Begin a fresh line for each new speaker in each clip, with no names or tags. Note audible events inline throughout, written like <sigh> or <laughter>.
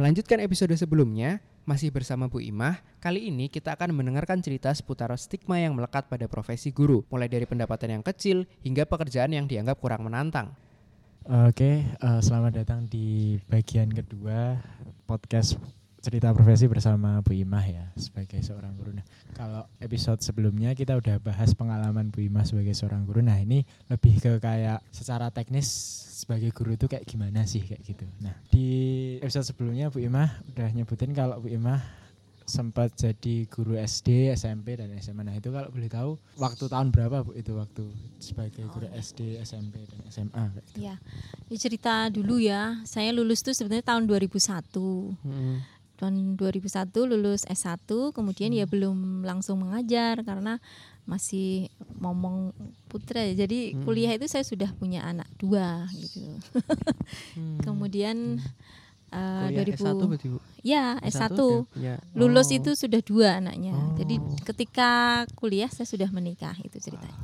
Melanjutkan episode sebelumnya, masih bersama Bu Imah, kali ini kita akan mendengarkan cerita seputar stigma yang melekat pada profesi guru, mulai dari pendapatan yang kecil hingga pekerjaan yang dianggap kurang menantang.
Oke, uh, selamat datang di bagian kedua podcast cerita profesi bersama Bu Imah ya sebagai seorang guru. Nah, kalau episode sebelumnya kita udah bahas pengalaman Bu Imah sebagai seorang guru. Nah, ini lebih ke kayak secara teknis sebagai guru itu kayak gimana sih kayak gitu. Nah, di episode sebelumnya Bu Imah udah nyebutin kalau Bu Imah sempat jadi guru SD, SMP dan SMA. Nah, itu kalau boleh tahu waktu tahun berapa Bu itu waktu sebagai guru oh, SD, SMP dan SMA gitu.
Ya. Ini cerita dulu ya. Saya lulus tuh sebenarnya tahun 2001. Hmm tahun 2001 lulus S1 kemudian ya hmm. ya belum langsung mengajar karena masih ngomong putra jadi hmm. kuliah itu saya sudah punya anak dua gitu hmm. <laughs> kemudian
hmm. Uh, 2000 S1 berarti Bu?
ya S1, S1 ya. lulus oh. itu sudah dua anaknya oh. jadi ketika kuliah saya sudah menikah itu ceritanya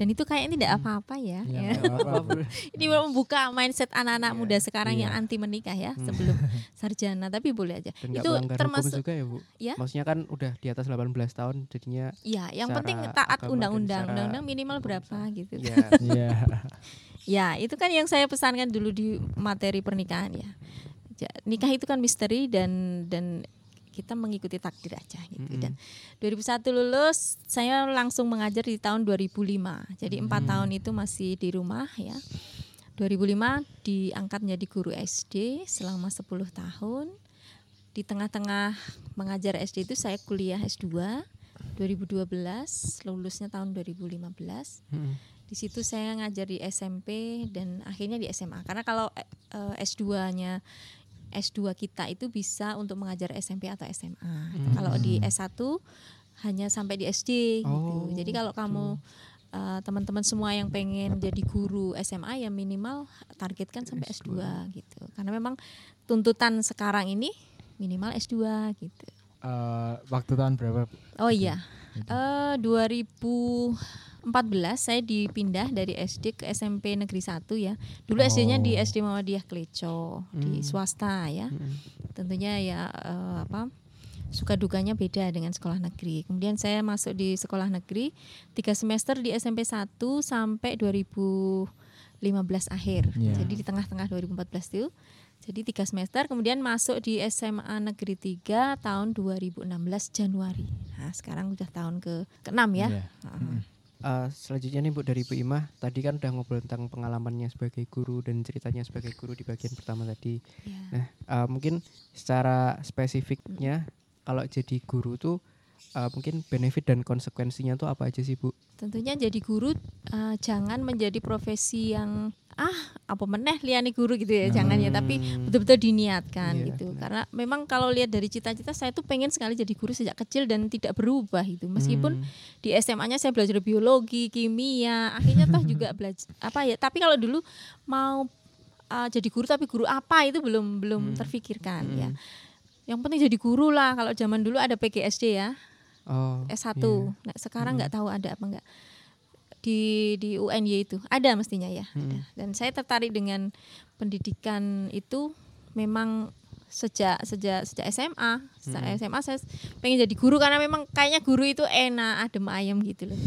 dan itu kayaknya tidak hmm. apa-apa ya. ya. <laughs> apa Ini membuka mindset anak-anak ya, muda sekarang ya. yang anti menikah ya hmm. sebelum <laughs> sarjana, tapi boleh aja.
Dan itu termasuk juga ya Bu. Ya? Maksudnya kan udah di atas 18 tahun jadinya.
Iya, yang penting taat undang-undang. Undang-undang minimal berapa gitu.
Iya. <laughs>
Iya. ya, itu kan yang saya pesankan dulu di materi pernikahan ya. Nikah itu kan misteri dan dan kita mengikuti takdir aja gitu. Mm -hmm. Dan 2001 lulus, saya langsung mengajar di tahun 2005. Jadi empat mm -hmm. tahun itu masih di rumah ya. 2005 diangkat menjadi guru SD selama 10 tahun. Di tengah-tengah mengajar SD itu saya kuliah S2 2012, lulusnya tahun 2015. Hmm. Di situ saya ngajar di SMP dan akhirnya di SMA. Karena kalau eh, S2-nya S2 kita itu bisa untuk mengajar SMP atau SMA. Hmm. Kalau di S1 hanya sampai di SD gitu. oh, gitu. Jadi kalau kamu uh, teman-teman semua yang pengen jadi guru SMA ya minimal targetkan sampai S2. S2 gitu. Karena memang tuntutan sekarang ini minimal S2 gitu.
Uh, waktu tahun berapa?
Oh iya. Uh, 2000 14 saya dipindah dari SD ke SMP Negeri 1 ya. Dulu oh. SD-nya di SD Muhammadiyah Kleco hmm. di swasta ya. Hmm. Tentunya ya uh, apa suka dukanya beda dengan sekolah negeri. Kemudian saya masuk di sekolah negeri tiga semester di SMP 1 sampai 2015 akhir. Yeah. Jadi di tengah-tengah 2014 itu jadi tiga semester, kemudian masuk di SMA Negeri 3 tahun 2016 Januari. Nah sekarang udah tahun ke ke-6 ya. Yeah. Uh -huh
uh, selanjutnya nih Bu dari Bu Imah tadi kan udah ngobrol tentang pengalamannya sebagai guru dan ceritanya sebagai guru di bagian pertama tadi. Yeah. Nah uh, mungkin secara spesifiknya kalau jadi guru tuh uh, mungkin benefit dan konsekuensinya tuh apa aja sih Bu?
Tentunya jadi guru uh, jangan menjadi profesi yang ah apa meneh liani guru gitu ya hmm. jangan ya tapi hmm. betul-betul diniatkan iya, gitu karena memang kalau lihat dari cita-cita saya tuh pengen sekali jadi guru sejak kecil dan tidak berubah itu meskipun hmm. di SMA-nya saya belajar biologi kimia akhirnya toh juga <laughs> belajar apa ya tapi kalau dulu mau uh, jadi guru tapi guru apa itu belum belum hmm. terfikirkan ya. hmm. ya yang penting jadi guru lah kalau zaman dulu ada PGSD ya oh, S1 yeah. nah, sekarang nggak hmm. tahu ada apa enggak di di UNY itu ada mestinya ya hmm. dan saya tertarik dengan pendidikan itu memang sejak sejak sejak SMA sejak hmm. SMA saya pengen jadi guru karena memang kayaknya guru itu enak adem ayam gitu loh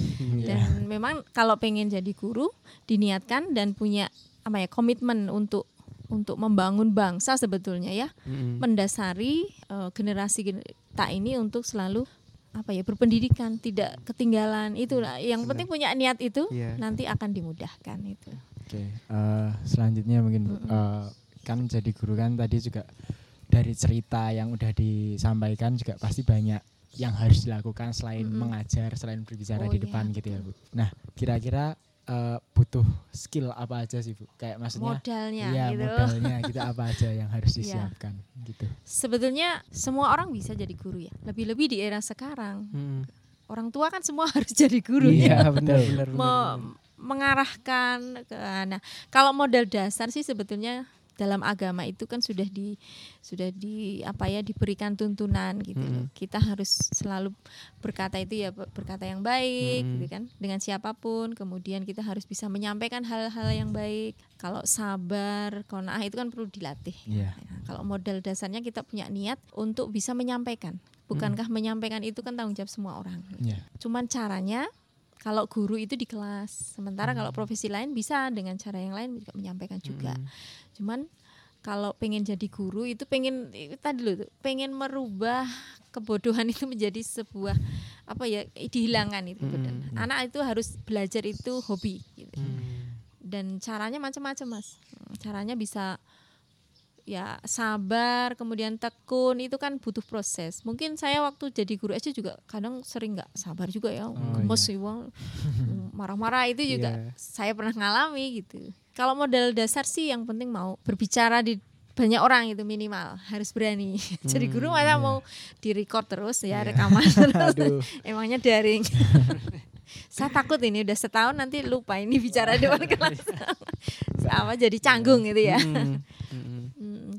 yeah. dan memang kalau pengen jadi guru diniatkan dan punya apa ya komitmen untuk untuk membangun bangsa sebetulnya ya hmm. mendasari uh, generasi kita ini untuk selalu apa ya berpendidikan tidak ketinggalan itulah yang Benar. penting punya niat itu yeah. nanti akan dimudahkan itu
oke okay. uh, eh, selanjutnya mungkin mm -hmm. uh, kan jadi guru kan tadi juga dari cerita yang udah disampaikan juga pasti banyak yang harus dilakukan selain mm -hmm. mengajar selain berbicara oh, di depan yeah. gitu ya bu nah kira-kira uh, butuh skill apa aja sih bu? Kayak maksudnya
modalnya,
iya,
gitu.
modalnya gitu apa aja yang harus <laughs> iya. disiapkan ya. gitu.
Sebetulnya semua orang bisa jadi guru ya. Lebih-lebih di era sekarang. Hmm. Orang tua kan semua <laughs> harus jadi guru
iya, ya. benar benar. <laughs>
Mau mengarahkan ke nah kalau modal dasar sih sebetulnya dalam agama itu kan sudah di sudah di apa ya diberikan tuntunan gitu mm -hmm. Kita harus selalu berkata itu ya berkata yang baik mm -hmm. gitu kan dengan siapa pun. Kemudian kita harus bisa menyampaikan hal-hal yang baik. Kalau sabar, kona'ah itu kan perlu dilatih. Yeah. Ya, kalau modal dasarnya kita punya niat untuk bisa menyampaikan. Bukankah mm -hmm. menyampaikan itu kan tanggung jawab semua orang. Yeah. Cuman caranya kalau guru itu di kelas. Sementara hmm. kalau profesi lain bisa dengan cara yang lain juga menyampaikan juga. Hmm. Cuman kalau pengen jadi guru itu pengen tadi loh pengen merubah kebodohan itu menjadi sebuah apa ya dihilangkan itu hmm. anak itu harus belajar itu hobi gitu. hmm. dan caranya macam-macam mas caranya bisa ya sabar kemudian tekun itu kan butuh proses. Mungkin saya waktu jadi guru aja juga kadang sering nggak sabar juga ya oh, gemes iya. marah-marah itu juga yeah. saya pernah ngalami gitu. Kalau modal dasar sih yang penting mau berbicara di banyak orang itu minimal harus berani. Hmm, <laughs> jadi guru masa yeah. mau di record terus ya yeah. rekaman <laughs> terus. Emangnya daring. <laughs> Saya takut ini udah setahun nanti lupa ini bicara di depan kelas. Sama jadi canggung gitu ya. Hmm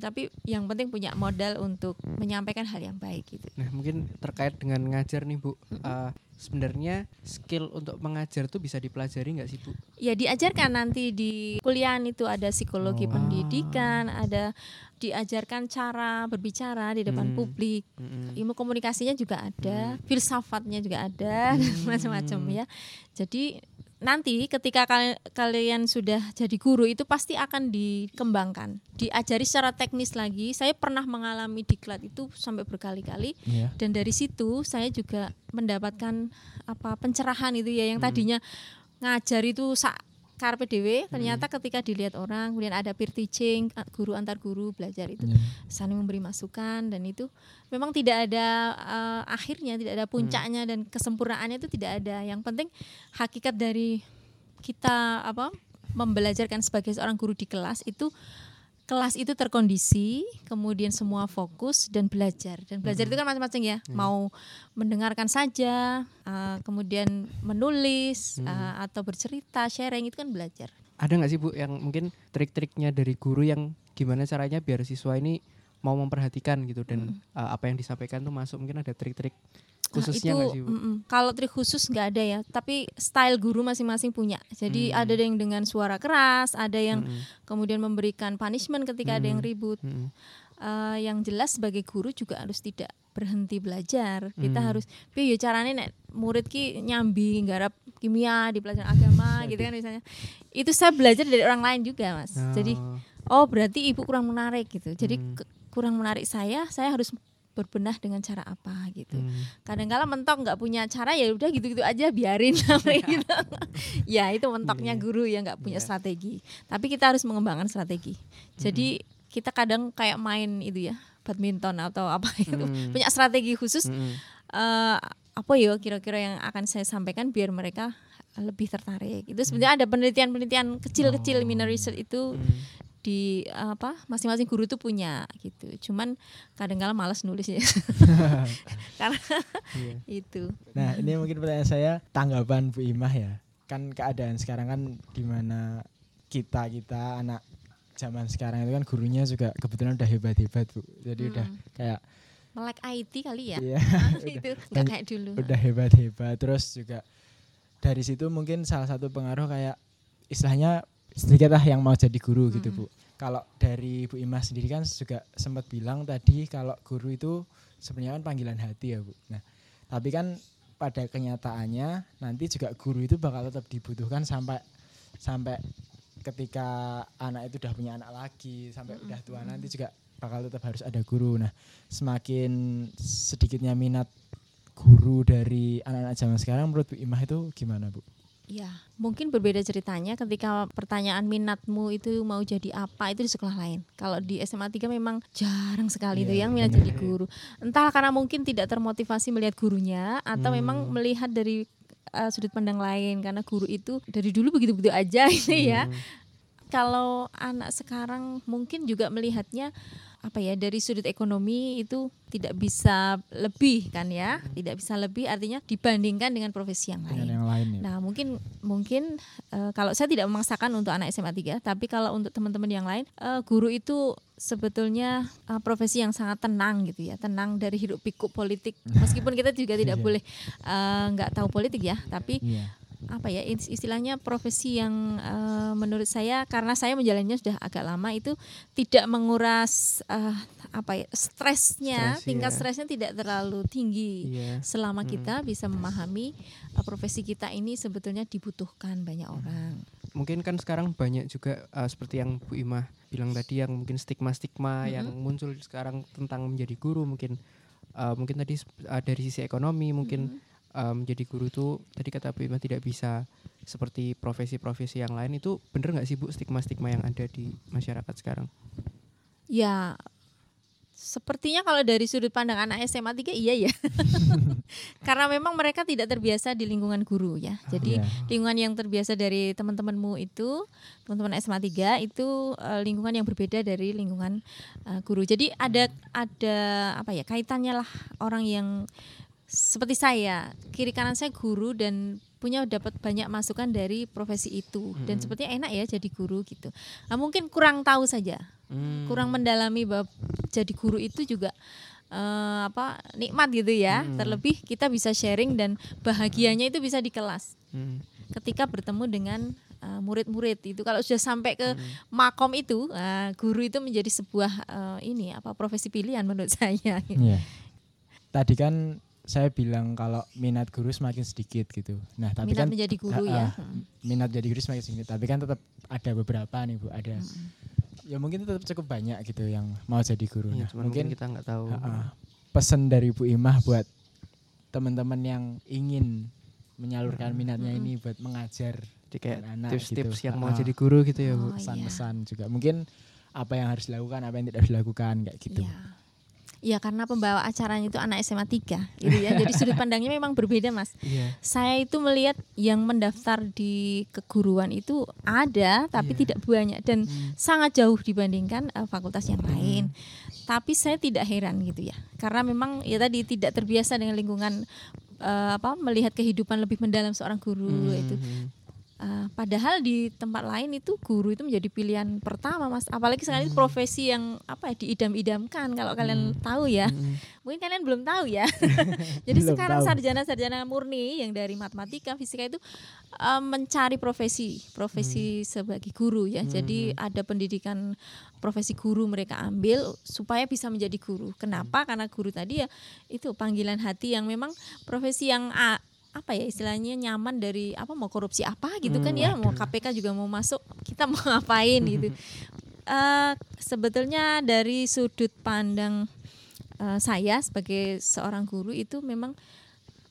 tapi yang penting punya modal untuk menyampaikan hal yang baik gitu.
Nah mungkin terkait dengan ngajar nih bu, uh, sebenarnya skill untuk mengajar tuh bisa dipelajari nggak sih bu?
Ya diajarkan nanti di kuliah itu ada psikologi oh. pendidikan, ada diajarkan cara berbicara di depan hmm. publik, hmm. ilmu komunikasinya juga ada, hmm. filsafatnya juga ada, hmm. <laughs> macam-macam ya. Jadi nanti ketika kalian sudah jadi guru itu pasti akan dikembangkan, diajari secara teknis lagi. Saya pernah mengalami diklat itu sampai berkali-kali yeah. dan dari situ saya juga mendapatkan apa pencerahan itu ya yang hmm. tadinya ngajar itu sak karpe dewe ternyata hmm. ketika dilihat orang kemudian ada peer teaching guru antar guru belajar itu yeah. saling memberi masukan dan itu memang tidak ada uh, akhirnya tidak ada puncaknya hmm. dan kesempurnaannya itu tidak ada yang penting hakikat dari kita apa membelajarkan sebagai seorang guru di kelas itu kelas itu terkondisi, kemudian semua fokus dan belajar. Dan belajar mm-hmm. itu kan macam-macam ya. Mm. Mau mendengarkan saja, uh, kemudian menulis mm. uh, atau bercerita, sharing itu kan belajar.
Ada nggak sih Bu yang mungkin trik-triknya dari guru yang gimana caranya biar siswa ini mau memperhatikan gitu dan uh, apa yang disampaikan tuh masuk mungkin ada trik-trik khususnya
nah, itu,
sih?
Mm -mm. Kalau trik khusus nggak ada ya, tapi style guru masing-masing punya. Jadi mm. ada yang dengan suara keras, ada yang mm. kemudian memberikan punishment ketika mm. ada yang ribut. Mm. Uh, yang jelas sebagai guru juga harus tidak berhenti belajar. Kita harus, piye caranya nek murid ki nyambi garap kimia di pelajaran agama <laughs> gitu kan misalnya. Itu saya belajar dari orang lain juga, Mas. Oh. Jadi oh berarti ibu kurang menarik gitu. Jadi mm. kurang menarik saya, saya harus berbenah dengan cara apa gitu. Hmm. Kadang-kala mentok nggak punya cara ya udah gitu-gitu aja biarin <laughs> gitu. <laughs> ya itu mentoknya yeah. guru yang nggak punya yeah. strategi. Tapi kita harus mengembangkan strategi. Jadi hmm. kita kadang kayak main itu ya badminton atau apa <laughs> itu hmm. punya strategi khusus. Hmm. Uh, apa ya kira-kira yang akan saya sampaikan biar mereka lebih tertarik. Itu sebenarnya hmm. ada penelitian-penelitian kecil-kecil oh. minor research itu hmm di apa masing-masing guru tuh punya gitu. Cuman kadang-kala malas nulis ya. <laughs> <laughs> Karena iya. itu.
Nah ini mungkin pertanyaan saya tanggapan Bu Imah ya. Kan keadaan sekarang kan di mana kita kita anak zaman sekarang itu kan gurunya juga kebetulan udah hebat-hebat Bu. Jadi hmm. udah kayak
melek IT kali ya?
Iya, <laughs>
itu nggak kayak dulu.
udah hebat-hebat. Terus juga dari situ mungkin salah satu pengaruh kayak istilahnya sedikit lah yang mau jadi guru gitu Bu. Kalau dari Bu Imah sendiri kan juga sempat bilang tadi kalau guru itu sebenarnya kan panggilan hati ya Bu. Nah tapi kan pada kenyataannya nanti juga guru itu bakal tetap dibutuhkan sampai sampai ketika anak itu udah punya anak lagi sampai udah tua nanti juga bakal tetap harus ada guru. Nah semakin sedikitnya minat guru dari anak-anak zaman sekarang menurut Bu Imah itu gimana Bu?
Ya, mungkin berbeda ceritanya ketika pertanyaan minatmu itu mau jadi apa itu di sekolah lain. Kalau di SMA 3 memang jarang sekali yeah, itu yang minat jadi guru. Entah karena mungkin tidak termotivasi melihat gurunya atau hmm. memang melihat dari uh, sudut pandang lain karena guru itu dari dulu begitu-begitu aja <laughs> ini ya. hmm. ya. Kalau anak sekarang mungkin juga melihatnya apa ya dari sudut ekonomi itu tidak bisa lebih kan ya tidak bisa lebih artinya dibandingkan dengan profesi yang lain.
Yang lain ya.
Nah mungkin mungkin uh, kalau saya tidak memaksakan untuk anak SMA 3 tapi kalau untuk teman-teman yang lain uh, guru itu sebetulnya uh, profesi yang sangat tenang gitu ya tenang dari hidup pikuk politik <laughs> meskipun kita juga tidak yeah. boleh nggak uh, tahu politik ya tapi yeah apa ya istilahnya profesi yang uh, menurut saya karena saya menjalannya sudah agak lama itu tidak menguras uh, apa ya stresnya Stress, tingkat yeah. stresnya tidak terlalu tinggi yeah. selama hmm. kita bisa memahami uh, profesi kita ini sebetulnya dibutuhkan banyak hmm. orang
mungkin kan sekarang banyak juga uh, seperti yang Bu Imah bilang tadi yang mungkin stigma-stigma -hmm. yang muncul sekarang tentang menjadi guru mungkin uh, mungkin tadi uh, dari sisi ekonomi mungkin -hmm um, jadi guru itu tadi kata Bu tidak bisa seperti profesi-profesi yang lain itu bener nggak sih Bu stigma-stigma yang ada di masyarakat sekarang?
Ya sepertinya kalau dari sudut pandang anak SMA 3 iya ya. <laughs> Karena memang mereka tidak terbiasa di lingkungan guru ya. Jadi yeah. lingkungan yang terbiasa dari teman-temanmu itu, teman-teman SMA 3 itu uh, lingkungan yang berbeda dari lingkungan uh, guru. Jadi ada ada apa ya kaitannya lah orang yang seperti saya kiri kanan saya guru dan punya dapat banyak masukan dari profesi itu hmm. dan sepertinya enak ya jadi guru gitu nah, mungkin kurang tahu saja hmm. kurang mendalami bahwa jadi guru itu juga uh, apa nikmat gitu ya hmm. terlebih kita bisa sharing dan bahagianya itu bisa di kelas hmm. ketika bertemu dengan eh, murid-murid uh, itu kalau sudah sampai ke hmm. makom itu uh, guru itu menjadi sebuah uh, ini apa profesi pilihan menurut <laughs> saya yeah.
tadi kan saya bilang kalau minat guru semakin sedikit gitu. Nah, tapi
minat
kan
menjadi guru uh, ya.
Minat jadi guru semakin sedikit, tapi kan tetap ada beberapa nih Bu, ada. Hmm. Ya mungkin tetap cukup banyak gitu yang mau jadi guru.
Ya, nah, mungkin kita nggak tahu. Uh, uh,
pesan dari Bu Imah buat teman-teman yang ingin menyalurkan hmm. minatnya hmm. ini buat mengajar
kayak tips-tips gitu. yang mau uh, jadi guru gitu ya Bu.
Oh, Pesan-pesan iya. juga. Mungkin apa yang harus dilakukan, apa yang tidak harus dilakukan kayak gitu.
Yeah. Ya karena pembawa acaranya itu anak SMA 3 gitu ya. Jadi sudut pandangnya memang berbeda, Mas. Yeah. Saya itu melihat yang mendaftar di keguruan itu ada tapi yeah. tidak banyak dan hmm. sangat jauh dibandingkan uh, fakultas yang lain. Hmm. Tapi saya tidak heran gitu ya. Karena memang ya tadi tidak terbiasa dengan lingkungan uh, apa melihat kehidupan lebih mendalam seorang guru hmm. itu Uh, padahal di tempat lain itu guru itu menjadi pilihan pertama mas apalagi sekarang hmm. profesi yang apa ya diidam-idamkan kalau kalian hmm. tahu ya hmm. mungkin kalian belum tahu ya <laughs> jadi belum sekarang sarjana-sarjana murni yang dari matematika fisika itu uh, mencari profesi profesi hmm. sebagai guru ya hmm. jadi ada pendidikan profesi guru mereka ambil supaya bisa menjadi guru kenapa hmm. karena guru tadi ya itu panggilan hati yang memang profesi yang A, apa ya istilahnya nyaman dari apa mau korupsi apa gitu kan hmm, kan ya mau KPK juga mau masuk kita mau ngapain <laughs> gitu. Uh, sebetulnya dari sudut pandang uh, saya sebagai seorang guru itu memang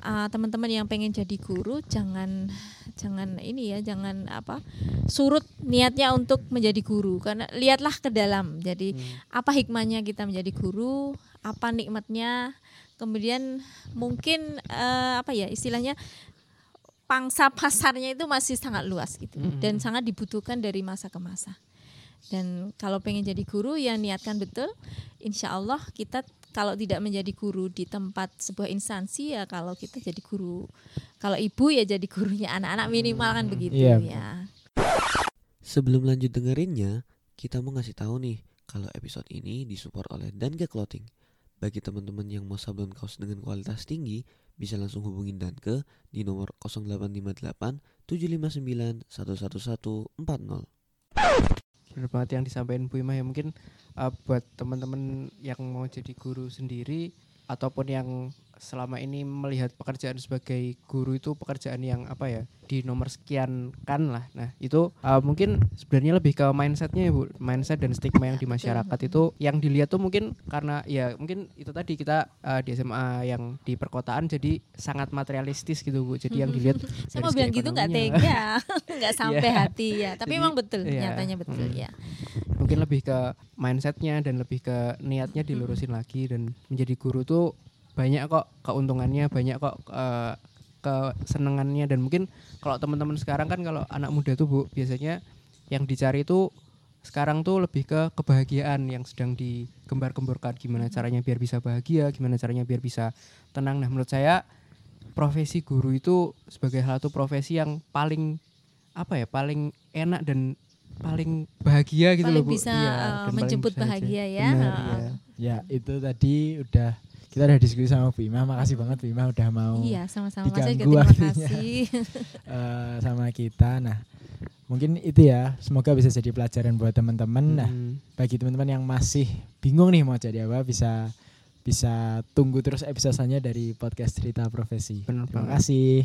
uh, teman-teman yang pengen jadi guru jangan jangan ini ya jangan apa surut niatnya untuk menjadi guru. Karena lihatlah ke dalam. Jadi hmm. apa hikmahnya kita menjadi guru apa nikmatnya kemudian mungkin uh, apa ya istilahnya pangsa pasarnya itu masih sangat luas gitu mm -hmm. dan sangat dibutuhkan dari masa ke masa. Dan kalau pengen jadi guru ya niatkan betul. Insya Allah kita kalau tidak menjadi guru di tempat sebuah instansi ya kalau kita jadi guru kalau ibu ya jadi gurunya anak-anak minimal kan begitu yeah. ya.
Sebelum lanjut dengerinnya kita mau ngasih tahu nih kalau episode ini disupport oleh Danke Clothing bagi teman-teman yang mau sablon kaos dengan kualitas tinggi, bisa langsung hubungin Danke di nomor 0858 759 11140.
Benar banget yang disampaikan Bu Ima ya mungkin uh, buat teman-teman yang mau jadi guru sendiri ataupun yang selama ini melihat pekerjaan sebagai guru itu pekerjaan yang apa ya di nomor sekian kan lah nah itu uh, mungkin sebenarnya lebih ke mindsetnya ya bu mindset dan stigma yang di masyarakat itu yang dilihat tuh mungkin karena ya mungkin itu tadi kita uh, di SMA yang di perkotaan jadi sangat materialistis gitu bu jadi yang dilihat <laughs>
saya mau bilang gitu nggak tega <laughs> nggak sampai yeah. hati ya tapi memang betul yeah. nyatanya betul hmm. ya
mungkin lebih ke mindsetnya dan lebih ke niatnya dilurusin hmm. lagi dan menjadi guru tuh banyak kok keuntungannya banyak kok uh, kesenangannya dan mungkin kalau teman-teman sekarang kan kalau anak muda tuh bu biasanya yang dicari itu sekarang tuh lebih ke kebahagiaan yang sedang digembar-gemborkan gimana
Hmm.
caranya biar bisa bahagia, gimana caranya biar bisa tenang. Nah, menurut saya profesi guru itu sebagai salah satu profesi yang paling apa ya, paling enak dan paling bahagia gitu
Paling
loh, Bu.
bisa,
paling
menjemput
bisa aja.
bahagia ya.
Benar,
Heeh.
iya.
Ya, itu tadi udah kita udah diskusi sama Bu Ima. Makasih banget Bu Ima udah mau
Iya, sama-sama Mas juga
diganggu
terima
waktunya.
kasih. <laughs>
eh, sama kita. Nah, mungkin itu ya. Semoga bisa jadi pelajaran buat teman-teman. Nah,
Mm.
bagi teman-teman yang masih bingung nih mau jadi apa bisa bisa tunggu terus episode selanjutnya dari podcast cerita profesi.
Benar
Terima
banget.
kasih.